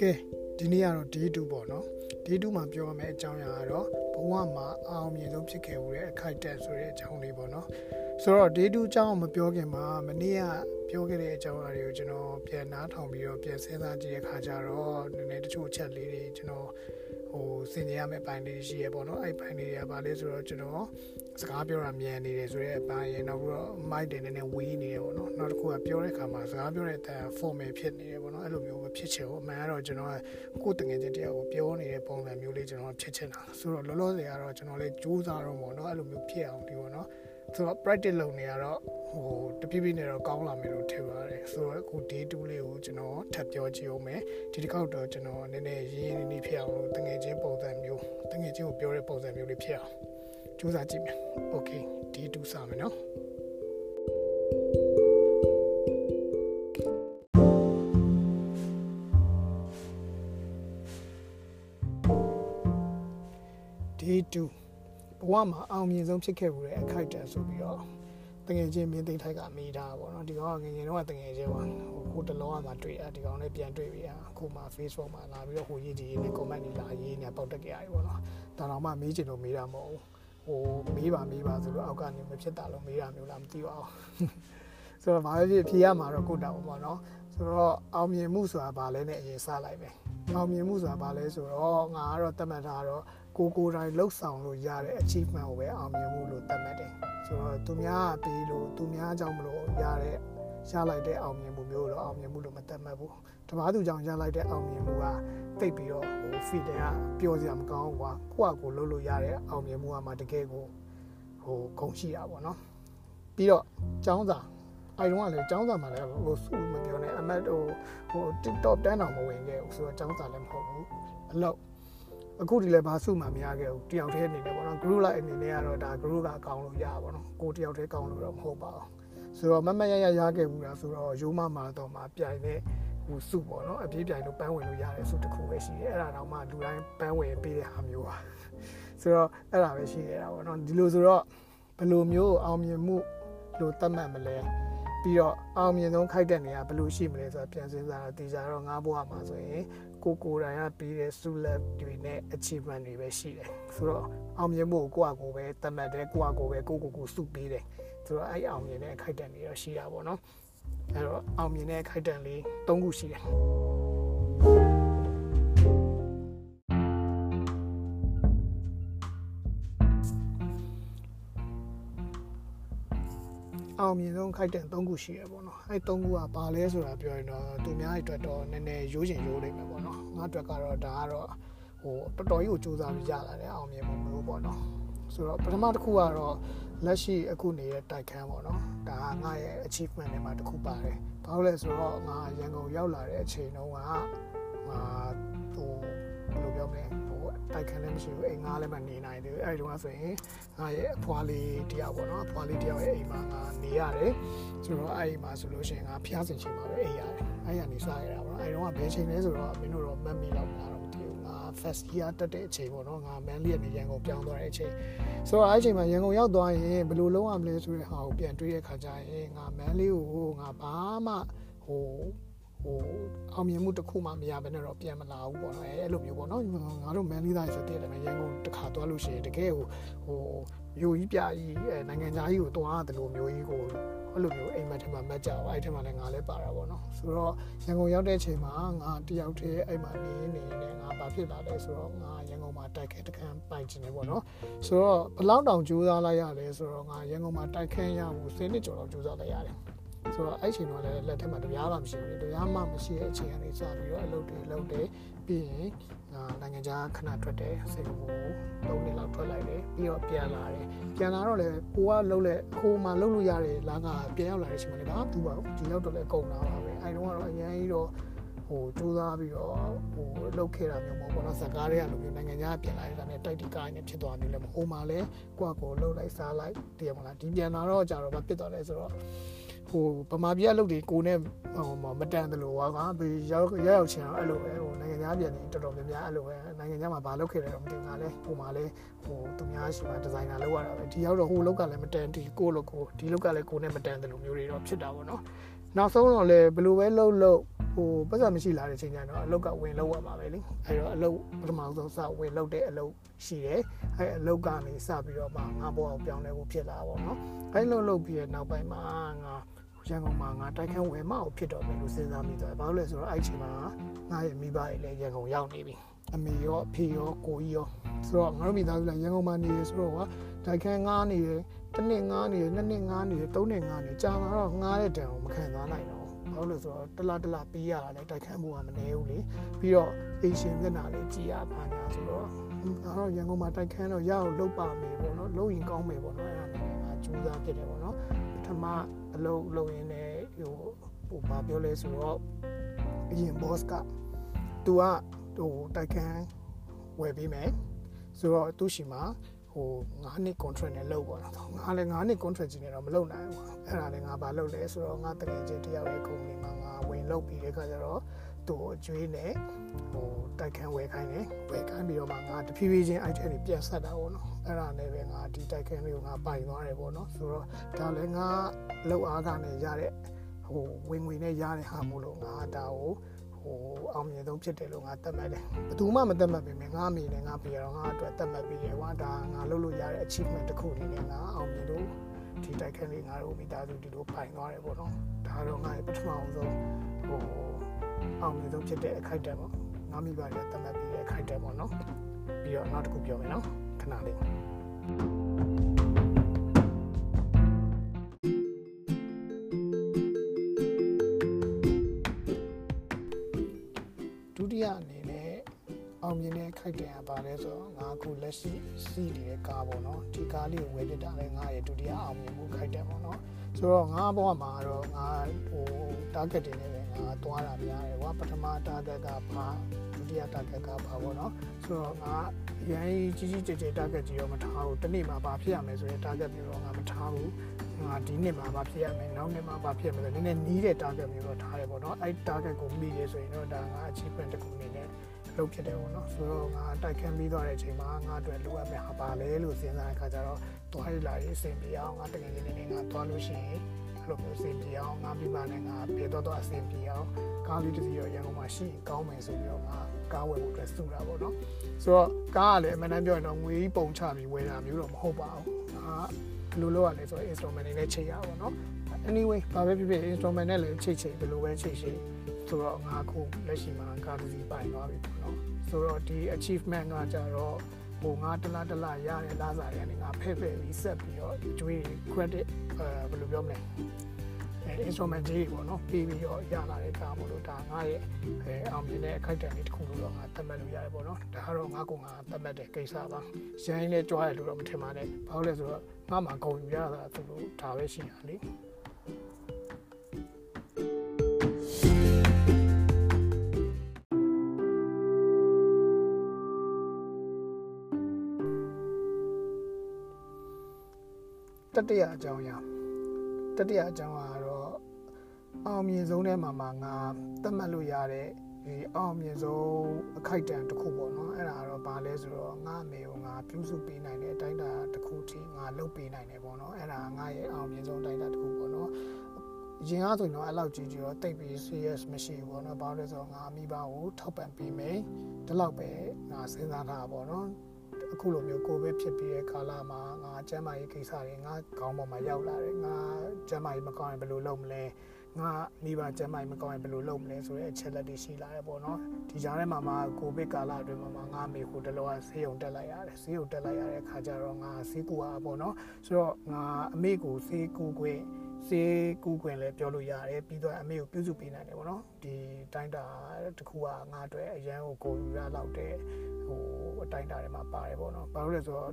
ကဲဒီနေ့ကတော့ day 2ပေါ့နော် day 2မှာပြောရမယ့်အကြောင်းအရာကတော့ဘဝမှာအအောင်မြင်ဆုံးဖြစ်ခဲ့ဦးတဲ့အခိုက်အတန့်ဆိုတဲ့အကြောင်းလေးပေါ့နော်ဆိုတော့ day 2အကြောင်းမပြောခင်မှာမနေ့ကပြောခဲ့တဲ့အကြောင်းအရာတွေကိုကျွန်တော်ပြန်နားထောင်ပြီးတော့ပြန်စဉ်းစားကြည့်တဲ့အခါကျတော့နည်းနည်းတချို့ချက်လေးတွေကျွန်တော်ဟိုစင်ကြရမယ့်ပိုင်းလေးရှိရပေါ့နော်အဲ့ပိုင်းလေးတွေကဘာလဲဆိုတော့ကျွန်တော်စကားပြောတာမြန်နေတယ်ဆိုတဲ့အပိုင်းရနောက်ပြီးတော့ mic တွေနည်းနည်းဝေးနေတယ်ပေါ့နော်နောက်တစ်ခုကပြောတဲ့အခါမှာစကားပြောတဲ့အတန် formal ဖြစ်နေတယ်ပေါ့နော်အဲ့လိုမျိုးမ ဖြစ်ချင်ဘူးအမှန်ကတော့ကျွန်တော်ကကိုယ်တငယ်ချင်းတရားကိုပြောနေတဲ့ပုံစံမျိုးလေးကျွန်တော်ဖြစ်ချင်တာဆိုတော့လောလောဆယ်ကတော့ကျွန်တော်လေးစူးစမ်းတော့ပေါ့နော်အဲ့လိုမျိုးဖြစ်အောင်ဒီပေါ့နော်ဆိုတော့ practice လုပ်နေရတော့ဟိုတပြည့်ပြည့်နဲ့တော့ကောင်းလာမယ်လို့ထင်ပါတယ်ဆိုတော့အခု day 2လေးကိုကျွန်တော်ထပ်ပြောကြည့်အောင်မယ်ဒီတစ်ခေါက်တော့ကျွန်တော်နည်းနည်းရင်းရင်းနှီးနှီးဖြစ်အောင်လို့တငယ်ချင်းပုံစံမျိုးတငယ်ချင်းကိုပြောတဲ့ပုံစံမျိုးလေးဖြစ်အောင်စူးစမ်းကြည့်မယ် okay day 2စမယ်နော် ဒီ2ဘဝမှာအောင်မြင်ဆုံးဖြစ်ခဲ့မှုတဲ့အခိုက်အတန့်ဆိုပြီးတော့တငယ်ချင်းမင်းသိမ့်ထိုက်ကမိတာပေါ့နော်ဒီကောင်ကငယ်ငယ်တော့တငယ်ချင်းပါဟိုကိုတလုံးကမှတွေ့တာဒီကောင်နဲ့ပြန်တွေ့ပြီးအခုမှ Facebook မှာလာပြီးတော့ဟိုရေးကြည့်ရေးနဲ့ comment တွေလာရေးနေပေါက်တက်ကြရပြီပေါ့နော်ဒါတော့မှမေးချင်လို့မေးတာမဟုတ်ဘူးဟိုမေးပါမေးပါဆိုတော့အောက်ကနေမဖြစ်တာလို့မေးတာမျိုးလားမသိပါဘူးဆိုတော့ဘာပဲဖြစ်ဖြေရမှာတော့ကိုတာပေါ့နော်ဆိုတော့အောင်မြင်မှုဆိုတာဘာလဲနဲ့အရင်စလိုက်မယ်အောင်မြင်မှုဆိုတာဘာလဲဆိုတော့ငါကတော့တတ်မှတ်တာတော့ ကိုကိုတိုင်းလှုပ်ဆောင်လို့ရတဲ့ achievement ကိုပဲအောင်မြင်မှုလို့သတ်မှတ်တယ်ဆိုတော့သူများကပြီးလို့သူများကြောင့်မလို့ရတဲ့ရလိုက်တဲ့အောင်မြင်မှုမျိုးတော့အောင်မြင်မှုလို့မသတ်မှတ်ဘူးတပားသူကြောင့်ရလိုက်တဲ့အောင်မြင်မှုကတိတ်ပြီးတော့ဟို feed ကပျော်စရာမကောင်းဘူးကွာကိုယ့်အကိုလှုပ်လို့ရတဲ့အောင်မြင်မှုကမှတကယ်ကိုဟိုဂုံရှိတာပေါ့နော်ပြီးတော့ចောင်းစာအဲတုန်းကလည်းចောင်းစာမှာလည်းဟိုစုမပြောနဲ့အမတ်ဟိုဟို TikTok တန်းတော်မဝင်ခဲ့ဘူးဆိုတော့ចောင်းစာလည်းမဟုတ်ဘူးအလောက် အခုဒီလည်းဘာစုမှမရခဲ့ဘူးတယောက်တည်းအနေနဲ့ပေါ့နော် group လိုက်အနေနဲ့ကတော့ဒါ group ကအကောင်းလို့ရပါပေါ့နော်ကိုတယောက်တည်းကောင်းလို့တော့မဟုတ်ပါဘူးဆိုတော့မမရရရခဲ့ဘူးလားဆိုတော့ရိုးမမာတော့မှာပြိုင်တဲ့ဟိုစုပေါ့နော်အပြေးပြိုင်လို့ပန်းဝင်လို့ရတဲ့စုတစ်ခုပဲရှိတယ်အဲ့ဒါတော့မှလူတိုင်းပန်းဝင်ပေးတဲ့ဟာမျိုးပါဆိုတော့အဲ့ဒါပဲရှိနေတာပေါ့နော်ဒီလိုဆိုတော့ဘယ်လိုမျိုးအောင်မြင်မှုလို့သတ်မှတ်မလဲပြီးတော့အောင်မြင်ဆုံးခိုက်တဲ့နေရာဘယ်လိုရှိမလဲဆိုတာပြန်စဉ်းစားတော့တေချာတော့ငါးဘဝမှာဆိုရင် ကိုကိုယ်တိုင်ကပြီးတဲ့စုလက်တွေနဲ့ achievement တွေပဲရှိတယ်ဆိုတော့အောင်မြင်မှုကိုကိုယ့်အကိုပဲသတ်မှတ်တယ်ကိုယ့်အကိုပဲကိုကိုကိုစုပေးတယ်ဆိုတော့အဲ့အောင်မြင်တဲ့အခိုက်အတန့်တွေတော့ရှိတာပေါ့နော်အဲ့တော့အောင်မြင်တဲ့အခိုက်အတန့်လေး၃ခုရှိတယ် အောင်မြင်ဆုံးခိုက်တန်၃ခုရှိရပေါ့နော်အဲ၃ခုကဘာလဲဆိုတာပြောရင်တော့သူများအတွက်တော့နည်းနည်းရိုးချင်ရိုးလိမ့်မယ်ပေါ့နော်ငါအတွက်ကတော့ဒါကတော့ဟိုတော်တော်ကြီးကိုစူးစမ်းပြီးရလာတဲ့အောင်မြင်မှုမျိုးပေါ့နော်ဆိုတော့ပထမတစ်ခုကတော့လက်ရှိအခုနေတဲ့တိုက်ခန်းပေါ့နော်ဒါကငါရဲ့ achievement တွေမှာတစ်ခုပါတယ်ဘာလို့လဲဆိုတော့ငါရန်ကုန်ရောက်လာတဲ့အချိန်တုန်းကငါဟိုဘယ်လိုပြောမလဲဟို တိုက်ခန်းလည်းမရှိဘူးအိမ်ငါလည်းမနေနိုင်သေးဘူးအဲဒီတုန်းကဆိုရင်ငါရဲ့အဖွားလေးတယောက်ပေါ့နော်အဖွားလေးတယောက်ရဲ့အိမ်မှာငါနေရတယ်ဆိုတော့အဲဒီမှာဆိုလို့ရှိရင်ငါဖျားစင်ချိန်မှာပဲအိမ်ရတယ်အဲဒီကနေစားရတာပေါ့နော်အဲဒီတုန်းကဘယ်ချိန်လဲဆိုတော့မင်းတို့တော့မတ်မီလောက်လာတော့မသိဘူးငါ first year တက်တဲ့အချိန်ပေါ့နော်ငါ manly ကနေရန်ကုန်ပြောင်းသွားတဲ့အချိန်ဆိုတော့အဲဒီအချိန်မှာရန်ကုန်ရောက်သွားရင်ဘယ်လိုလုပ်ရမလဲဆိုတဲ့ဟာကိုပြန်တွေးတဲ့ခါကျရင်ငါ manly ကိုငါဘာမှဟို ဟိုအောင်မြင်မှုတစ်ခုမှမရဘဲနဲ့တော့ပြန်မလာဘူးပေါ့နော်အဲအဲ့လိုမျိုးပေါ့နော်ငါတို့မန်လေးသားဆိုတဲ့တည်းရန်ကုန်တစ်ခါသွားလို့ရှိရင်တကယ်ဟိုဟိုမျိုးကြီးပြကြီးအဲနိုင်ငံသားကြီးကိုတွားတယ်လို့မျိုးကြီးကိုအဲ့လိုမျိုးအိမ်မက်ထဲမှာမက်ကြပါအဲ့ထဲမှာလည်းငါလည်းပါတာပေါ့နော်ဆိုတော့ရန်ကုန်ရောက်တဲ့အချိန်မှာငါတယောက်တည်းအဲ့မှာနေနေနေငါဘာဖြစ်လာလဲဆိုတော့ငါရန်ကုန်မှာတိုက်ခဲတခန်းပိုင်ချင်တယ်ပေါ့နော်ဆိုတော့ဘလောက်တောင်ကြိုးစားလိုက်ရလဲဆိုတော့ငါရန်ကုန်မှာတိုက်ခန်းရဖို့၁၀နှစ်ကျော်လောက်ကြိုးစားလိုက်ရတယ် ဆိုတော့အဲ့ချိန်တော့လည်းလက်ထက်မှာတရားလာမရှိဘူးတရားမှမရှိတဲ့အချိန်ကနေစပြီးတော့အလုပ်တွေလုပ်တယ်ပြီးရင်နိုင်ငံခြားခဏထွက်တယ်စင်ကာပူသုံးနှစ်လောက်ထွက်လိုက်တယ်ပြီးတော့ပြန်လာတယ်ပြန်လာတော့လည်းကိုကလှုပ်လဲဟိုမှာလှုပ်လို့ရတယ်လာကပြန်ရောက်လာတဲ့အချိန်မှာလည်းဒါသူ့ပါဘူးဒီရောက်တော့လည်းကုန်လာပါပဲအဲတုန်းကတော့အရင်ကြီးတော့ဟိုကြိုးစားပြီးတော့ဟိုလှုပ်ခဲ့တာမျိုးမဟုတ်ဘူးနော်စကားတွေကလိုမျိုးနိုင်ငံခြားပြန်လာတဲ့ကောင်နဲ့တိုက်တီကားနဲ့ဖြစ်သွားမျိုးလည်းမဟုတ်မှလည်းကိုကကိုလှုပ်လိုက်စားလိုက်တည်ရမလားဒီပြန်လာတော့ကြတော့မဖြစ်တော့လဲဆိုတော့ ဟိုပမာပြအလုပ်တွေကိုနဲ့ဟိုမတန်တယ်လို့ဟာကဘေးရောက်ရောက်ချင်တော့အဲ့လိုပဲဟိုနိုင်ငံခြားပြန်နေတော်တော်များများအဲ့လိုပဲနိုင်ငံခြားမှာဘာလုပ်ခဲ့တယ်တော့မသိဘူးငါလဲဟိုမှာလဲဟိုသူများရှိမှဒီဇိုင်နာလုပ်ရတာပဲဒီရောက်တော့ဟိုလောက်ကလည်းမတန်ဒီကိုလို့ကိုဒီလောက်ကလည်းကိုနဲ့မတန်တယ်လို့မျိုးတွေတော့ဖြစ်တာပေါ့နော်နောက်ဆုံးတော့လေဘယ်လိုပဲလှုပ်လှုပ်ဟိုပတ်စံမရှိလာတဲ့အချိန်ကျတော့အလုတ်ကဝင်လောက်ရမှာပဲလေအဲ့တော့အလုတ်ပထမဆုံးစဝင်လောက်တဲ့အလုတ်ရှိတယ်အဲ့အလုတ်ကနေစပြီးတော့မှငါဘောအောင်ပြောင်းလဲဖို့ဖြစ်လာပါတော့အဲ့လိုလုပ်ပြီးတဲ့နောက်ပိုင်းမှာငါ ရန်ကုန်မှာငါတိုက်ခန်းဝယ်မအောင်ဖြစ်တော့မယ်လို့စဉ်းစားမိသွားတယ်ဘာလို့လဲဆိုတော့အဲ့ချိန်မှာငါရဲ့မိဘတွေလည်းရန်ကုန်ရောက်နေပြီအမေရောအဖေရောကိုကြီးရောဆိုတော့ငါတို့မိသားစုလည်းရန်ကုန်မှာနေရဆိုတော့ကတိုက်ခန်းငားနေတယ်တစ်နှစ်ငားနေတယ်နှစ်နှစ်ငားနေတယ်သုံးနှစ်ငားနေကြာလာတော့ငားတဲ့တန်ကိုမခံစားနိုင်တော့ဘာလို့လဲဆိုတော့တလားတလားပြီးရတာလည်းတိုက်ခန်းမှုကမနေဘူးလေပြီးတော့အေရှင်မျက်နှာလေးကြည်ရပါညာဆိုတော့အဲ့တော့ရန်ကုန်မှာတိုက်ခန်းတော့ရအောင်လုပ်ပါမယ်ပေါ့နော်လုပ်ရင်ကောင်းမယ်ပေါ့နော်အဲ့ဒါနဲ့ငါကြိုးစားဖြစ်တယ်ပေါ့နော်ပထမ အလုပ်လုပ်ရင်းနဲ့ဟိုဟိုဘာပြောလဲဆိုတော့အရင် boss ကသူကဟိုတိုက်ခန်းဝယ်ပေးမယ်ဆိုတော့သူ့ရှိမှာဟို9နှစ် contract နဲ့လုပ်ပါတော့ငါလည်း9နှစ် contract ကြီးနဲ့တော့မလုပ်နိုင်ဘူးအဲ့ဒါလည်းငါဘာလုပ်လဲဆိုတော့ငါတကယ်ချင်းတယောက်ရဲ့ company မှာငါဝင်လုပ်ပြီးတဲ့အခါကျတော့ သူ့ကိုအကျွေးနဲ့ဟိုတိုက်ခန်းဝယ်ခိုင်းတယ်ဝယ်ခိုင်းပြီးတော့မှငါတဖြည်းဖြည်းချင်း item တွေပြန်ဆက်တာပေါ့နော်အဲ့ဒါနဲ့ပဲငါဒီတိုက်ခန်းလေးကိုငါပိုင်သွားတယ်ပေါ့နော်ဆိုတော့ဒါလည်းငါလောက်အားကနေရတဲ့ဟိုဝင်ငွေနဲ့ရတဲ့ဟာမို့လို့ငါဒါကိုဟိုအောင်မြင်ဆုံးဖြစ်တယ်လို့ငါသတ်မှတ်တယ်ဘယ်သူမှမသတ်မှတ်ပေမဲ့ငါအမိနဲ့ငါပြေတော့ငါအတွက်သတ်မှတ်ပြီးတယ်ကွာဒါငါလုပ်လို့ရတဲ့ achievement တစ်ခုအနေနဲ့ငါအောင်မြင်လို့ဒီတိုက်ခန်းလေးငါတို့မိသားစုဒီလိုပိုင်သွားတယ်ပေါ့နော်ဒါတော့ငါရဲ့ပထမအောင်ဆုံးဟို အောင်မြင်ဆုံးဖြစ်တဲ့အခိုက်အတန့်ပေါ့ငါမိဘတွေသတ်မှတ်ပြီးတဲ့အခိုက်အတန့်ပေါ့နော်ပြီးတော့နောက်တစ်ခုပြောမယ်နော်ခဏလေးဒုတိယအနေနဲ့အောင်မြင်တဲ့ခိုက်တန်ကပါလဲဆိုတော့ငါအခုလက်ရှိစီးနေတဲ့ကားပေါ့နော်ဒီကားလေးကိုဝယ်ပြတာလဲငါရဲ့ဒုတိယအောင်မြင်မှုခိုက်တန်ပေါ့နော်ဆိုတော့ငါဘဝမှာတော့ငါဟို target တွေနဲ့ပဲ ငါသွားတာများတယ်ကွာပထမ target ကဘာဒုတိယ target ကဘာပေါ့နော်ဆိုတော့ငါရန်ကြီးကြီးကျယ်ကျယ် target ကြီးရောမထားဘူးတစ်နေ့မှာဘာဖြစ်ရမယ်ဆိုရင် target မျိုးတော့ငါမထားဘူးငါဒီနှစ်မှာဘာဖြစ်ရမယ်နောက်နှစ်မှာဘာဖြစ်ရမယ်ဆိုနည်းနည်းနီးတဲ့ target မျိုးတော့ထားတယ်ပေါ့နော်အဲ့ target ကိုမိရဲဆိုရင်တော့ဒါငါ achievement တစ်ခုအနေနဲ့လုပ်ဖြစ်တယ်ပေါ့နော်ဆိုတော့ငါတိုက်ခန်းပြီးသွားတဲ့အချိန်မှာငါအတွက်လိုအပ်မယ့်ဟာပါလဲလို့စဉ်းစားတဲ့အခါကျတော့သွားရလာရေးအဆင်ပြေအောင်ငါတကယ်ကြီးနေငါသွားလို့ရှိရင် အဲ့လိုမျိုးအဆင်ပြေအောင်ငါပြပါနဲ့ငါပြေတော့တော့အဆင်ပြေအောင်ကားလေးတစ်စီးတော့ရန်ကုန်မှာရှိရင်ကောင်းမယ်ဆိုပြီးတော့ငါကားဝယ်ဖို့အတွက်စုတာပေါ့နော်ဆိုတော့ကားကလည်းအမှန်တမ်းပြောရင်တော့ငွေပုံချပြီးဝယ်တာမျိုးတော့မဟုတ်ပါဘူးငါဘယ်လိုလုပ်ရလဲဆိုတော့ instrument တွေနဲ့ချိန်ရပါတော့နော် anyway ဘာပဲဖြစ်ဖြစ် instrument နဲ့လည်းချိန်ချိန်ဘယ်လိုပဲချိန်ချိန်ဆိုတော့ငါခုလက်ရှိမှာကားတစ်စီးပိုင်သွားပြီပေါ့နော်ဆိုတော့ဒီ achievement ကကြတော့ ဟိုငါတလားတလားရတဲ့လာစားတွေကနေငါဖဲ့ဖဲ့ပြီးဆက်ပြီးတော့ကျွေး credit အဲဘယ်လိုပြောမလဲအဲ instrument ကြီးပေါ့နော်ပြီးပြီးတော့ရလာတဲ့ကားမို့လို့ဒါငါရဲ့အဲအောင်မြင်တဲ့အခိုက်အတန့်လေးတစ်ခုလို့တော့ငါသတ်မှတ်လို့ရတယ်ပေါ့နော်ဒါကတော့ငါကငါသတ်မှတ်တဲ့ကိစ္စပါရင်းနဲ့ကြွားတယ်လို့တော့မထင်ပါနဲ့ဘာလို့လဲဆိုတော့ငါမှဂုံယူရတာသူတို့ဒါပဲရှိတာလေ တတိယအကြောင်းအရာတတိယအကြောင်းကတော့အောင်မြင်ဆုံးထဲမှာမှာငါသတ်မှတ်လို့ရတဲ့ဒီအောင်မြင်ဆုံးအခိုက်အတန့်တစ်ခုပေါ့နော်အဲ့ဒါကတော့ဘာလဲဆိုတော့ငါအမေကိုငါပြုစုပေးနိုင်တဲ့အတိုင်းအတာတစ်ခုထိငါလုပ်ပေးနိုင်တယ်ပေါ့နော်အဲ့ဒါငါရဲ့အောင်မြင်ဆုံးအတိုင်းအတာတစ်ခုပေါ့နော်ရင်အားဆိုရင်တော့အဲ့လောက်ကြီးကြီးတော့တိတ်ပြီး serious မရှိဘူးပေါ့နော်ဘာလို့လဲဆိုတော့ငါအမိဘကိုထောက်ပံ့ပေးမယ်ဒီလောက်ပဲငါစဉ်းစားထားတာပေါ့နော် အခုလိုမျိုးကိုဗစ်ဖြစ်ပြီးတဲ့ကာလမှာငါကျန်းမာရေးကိစ္စတွေငါခေါင်းပေါ်မှာရောက်လာတယ်ငါကျန်းမာရေးမကောင်းရင်ဘယ်လိုလုပ်မလဲငါမိဘကျန်းမာရေးမကောင်းရင်ဘယ်လိုလုပ်မလဲဆိုတဲ့အချက်လက်တွေရှိလာတယ်ပေါ့နော်ဒီကြားထဲမှာမှကိုဗစ်ကာလအတွင်းမှာငါမေဟိုတလောကဆေးရုံတက်လိုက်ရတယ်ဆေးရုံတက်လိုက်ရတဲ့အခါကျတော့ငါဆေးကူအားပေါ့နော်ဆိုတော့ငါအမေကိုဆေးကူခွင့် စေးကူးခွင့်လည်းပြောလို့ရတယ်ပြီးတော့အမေကိုပြုစုပေးနိုင်တယ်ပေါ့နော်ဒီတိုင်းတာတစ်ခုကငါအတွက်အရန်ကိုကိုယူရလောက်တဲ့ဟိုအတိုင်းတာတွေမှာပါတယ်ပေါ့နော်ဘာလို့လဲဆိုတော့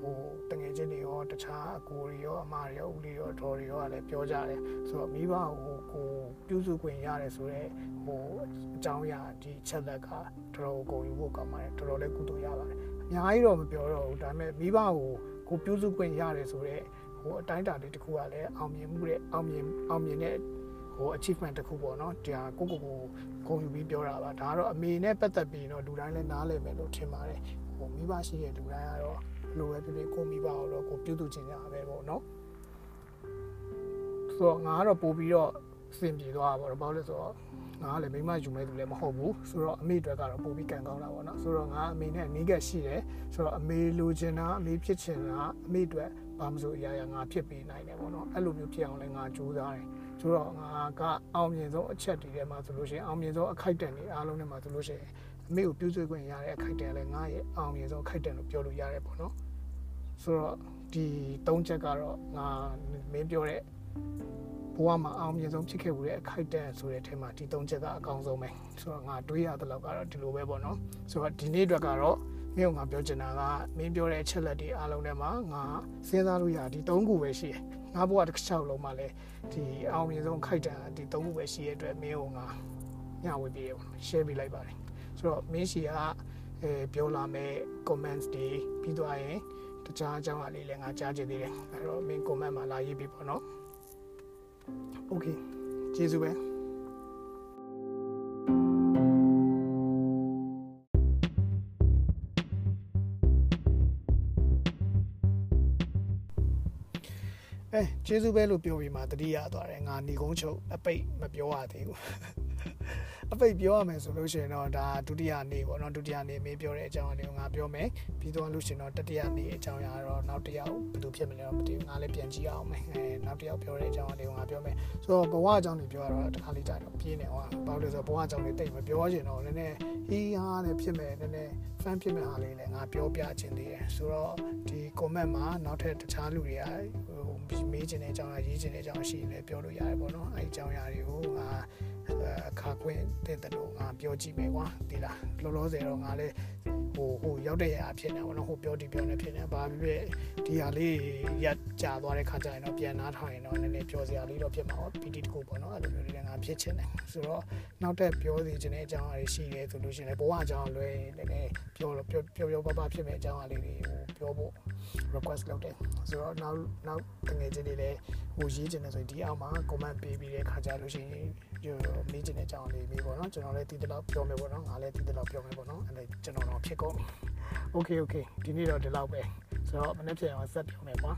ဟိုတငယ်ချင်းတွေရောတခြားအကိုတွေရောအမတွေရောဦးလေးရောဒေါ်တွေရောလည်းပြောကြတယ်ဆိုတော့မိဘကိုကိုပြုစုခွင့်ရတယ်ဆိုတော့ဟိုအကြောင်းအရာဒီချက်လက်ကတော်တော်ကိုယူဖို့ကောင်းပါတယ်တော်တော်လည်းကုသိုလ်ရပါတယ်အများကြီးတော့မပြောတော့ဘူးဒါပေမဲ့မိဘကိုကိုပြုစုခွင့်ရတယ်ဆိုတော့ ဟိုအတိုင်းတာလေးတစ်ခုကလည်းအောင်မြင်မှုတဲ့အောင်မြင်အောင်မြင်တဲ့ဟို achievement တစ်ခုပေါ့နော်ဒါကိုကိုကိုဂုဏ်ယူပြီးပြောတာပါဒါကတော့အမေနဲ့ပတ်သက်ပြီးတော့လူတိုင်းလည်းနားလည်မယ်လို့ထင်ပါတယ်ဟိုမိဘရှိတဲ့လူတိုင်းကတော့လိုပဲဖြစ်ဖြစ်ကိုမိဘကိုတော့ကိုပြုစုချင်ကြပဲပေါ့နော်ဆိုတော့ငါကတော့ပို့ပြီးတော့ဟအဆင်ပြေသွားတာပေါ့တော့ဘာလို့လဲဆိုတော့ ငါကလည်းမိမယူမဲ့သူလည်းမဟုတ်ဘူးဆိုတော့အမေအတွက်ကတော့ပိုပြီးကန်ကောင်းတာပေါ့နော်ဆိုတော့ငါအမေနဲ့အနီးကပ်ရှိတယ်ဆိုတော့အမေလိုချင်တာအမေဖြစ်ချင်တာအမေအတွက်ဘာမဆိုအရာရာငါဖြစ်ပေးနိုင်တယ်ပေါ့နော်အဲ့လိုမျိုးဖြစ်အောင်လည်းငါကြိုးစားတယ်ဆိုတော့ငါကအောင်မြင်ဆုံးအချက်တွေထဲမှာဆိုလို့ရှိရင်အောင်မြင်ဆုံးအခိုက်အတန့်တွေအားလုံးထဲမှာဆိုလို့ရှိရင်အမေကိုပြုစုခွင့်ရတဲ့အခိုက်အတန့်လည်းငါရဲ့အောင်မြင်ဆုံးအခိုက်အတန့်လို့ပြောလို့ရတယ်ပေါ့နော်ဆိုတော့ဒီ၃ချက်ကတော့ငါမင်းပြောတဲ့ ဘဝမှာအောင်မြင်ဆုံးဖြစ်ခဲ့မှုတဲ့အခိုက်အတန့်ဆိုတဲ့အထက်မှာဒီ၃ချက်ကအကောင်းဆုံးပဲဆိုတော့ငါတွေးရတဲ့လောက်ကတော့ဒီလိုပဲပေါ့နော်ဆိုတော့ဒီနေ့အတွက်ကတော့မင်းကငါပြောချင်တာကမင်းပြောတဲ့အချက်လက်တွေအားလုံးထဲမှာငါစဉ်းစားလို့ရဒီ၃ခုပဲရှိတယ်ငါဘဝတစ်ချောက်လုံးမှာလည်းဒီအောင်မြင်ဆုံးခိုက်တန်ဒီ၃ခုပဲရှိရတဲ့အတွက်မင်းကငါညဝေးပေးရပါမယ် share ပေးလိုက်ပါတယ်ဆိုတော့မင်းရှိကအဲပြောလာမဲ့ comments တွေပြီးသွားရင်တခြားအကြောင်းအလေးလည်းငါကြားချင်သေးတယ်အဲ့တော့မင်း comment မှာလာရေးပေးပါနော် okay ကျေးဇူးပဲအဲကျေးဇူးပဲလို့ပြောပြီးမှတတိယသွားတယ်ငါနေကုန်းချုပ်အပိတ်မပြောရသေးဘူး အပိတ်ပြောရမယ်ဆိုလို့ရှိရင်တော့ဒါဒုတိယနေ့ပေါ့နော်ဒုတိယနေ့မင်းပြောတဲ့အကြောင်းအရာကိုငါပြောမယ်ပြီးတော့လို့ရှိရင်တော့တတိယနေ့အကြောင်းအရာတော့နောက်တစ်ယောက်ဘယ်လိုဖြစ်မလဲတော့မသိဘူးငါလည်းပြန်ကြည့်အောင်မယ်အဲနောက်တစ်ယောက်ပြောတဲ့အကြောင်းအရာကိုငါပြောမယ်ဆိုတော့ဘဝအကြောင်းတွေပြောရတော့တစ်ခါလေးကြာတော့ပြင်းနေဟောဘာလို့လဲဆိုတော့ဘဝအကြောင်းတွေတိတ်မပြောချင်တော့နည်းနည်းဟီးဟာနဲ့ဖြစ်မယ်နည်းနည်း fan ဖြစ်မဲ့ဟာလေးလည်းငါပြောပြခြင်းသေးတယ်ဆိုတော့ဒီ comment မှာနောက်ထပ်တခြားလူတွေကဟိုမေးခြင်းတဲ့အကြောင်းအရာရေးခြင်းတဲ့အကြောင်းရှိရင်လည်းပြောလို့ရတယ်ပေါ့နော်အဲဒီအကြောင်းအရာတွေကိုငါ အခါခွင့်တဲ့တဲ့လို့ငါပြောကြည့်မယ်ကွာဒီလားလောလောဆယ်တော့ငါလည်းဟိုဟိုရောက်တဲ့ရာဖြစ်နေပါတော့ဟိုပြောဒီပြောနေဖြစ်နေဘာဖြစ်ဖြစ်ဒီဟာလေးရကြာသွားတဲ့ခါကျရင်တော့ပြန်နားထောင်ရင်တော့နည်းနည်းပြောစရာလေးတော့ဖြစ်မှာပေါ့ PT တကူပေါ့နော်အဲ့လိုမျိုးလေးငါဖြစ်ချင်တယ်ဆိုတော့နောက်ထပ်ပြောစီခြင်းတဲ့အကြောင်းအရာရှိတယ်ဆိုလို့ရှိရင်ဘဝအကြောင်းလွယ်နည်းနည်းပြောလို့ပြောပြောပြောပပဖြစ်မဲ့အကြောင်းအရာလေးတွေဟိုပြောဖို့ request လုပ်တယ်ဆိုတော့နောက်နောက်တငယ်ချင်းတွေလည်းဟိုရေးချင်တယ်ဆိုရင်ဒီအောက်မှာ comment ပေးပြီးတဲ့ခါကျလို့ရှိရင် မေးချင်တဲ့အကြောင်းလေးမေးပေါ့နော်ကျွန်တော်လည်းဒီတလောက်ပြောမယ်ပေါ့နော်ငါလည်းဒီတလောက်ပြောမယ်ပေါ့နော်အဲ့ဒါကျွန်တော်တော့ဖြစ်ကုန်ပြီ okay okay ဒီနေ့တော့ဒီလောက်ပဲဆိုတော့မနေ့ပြန်အောင်ဆက်ပြောမယ်ပေါ့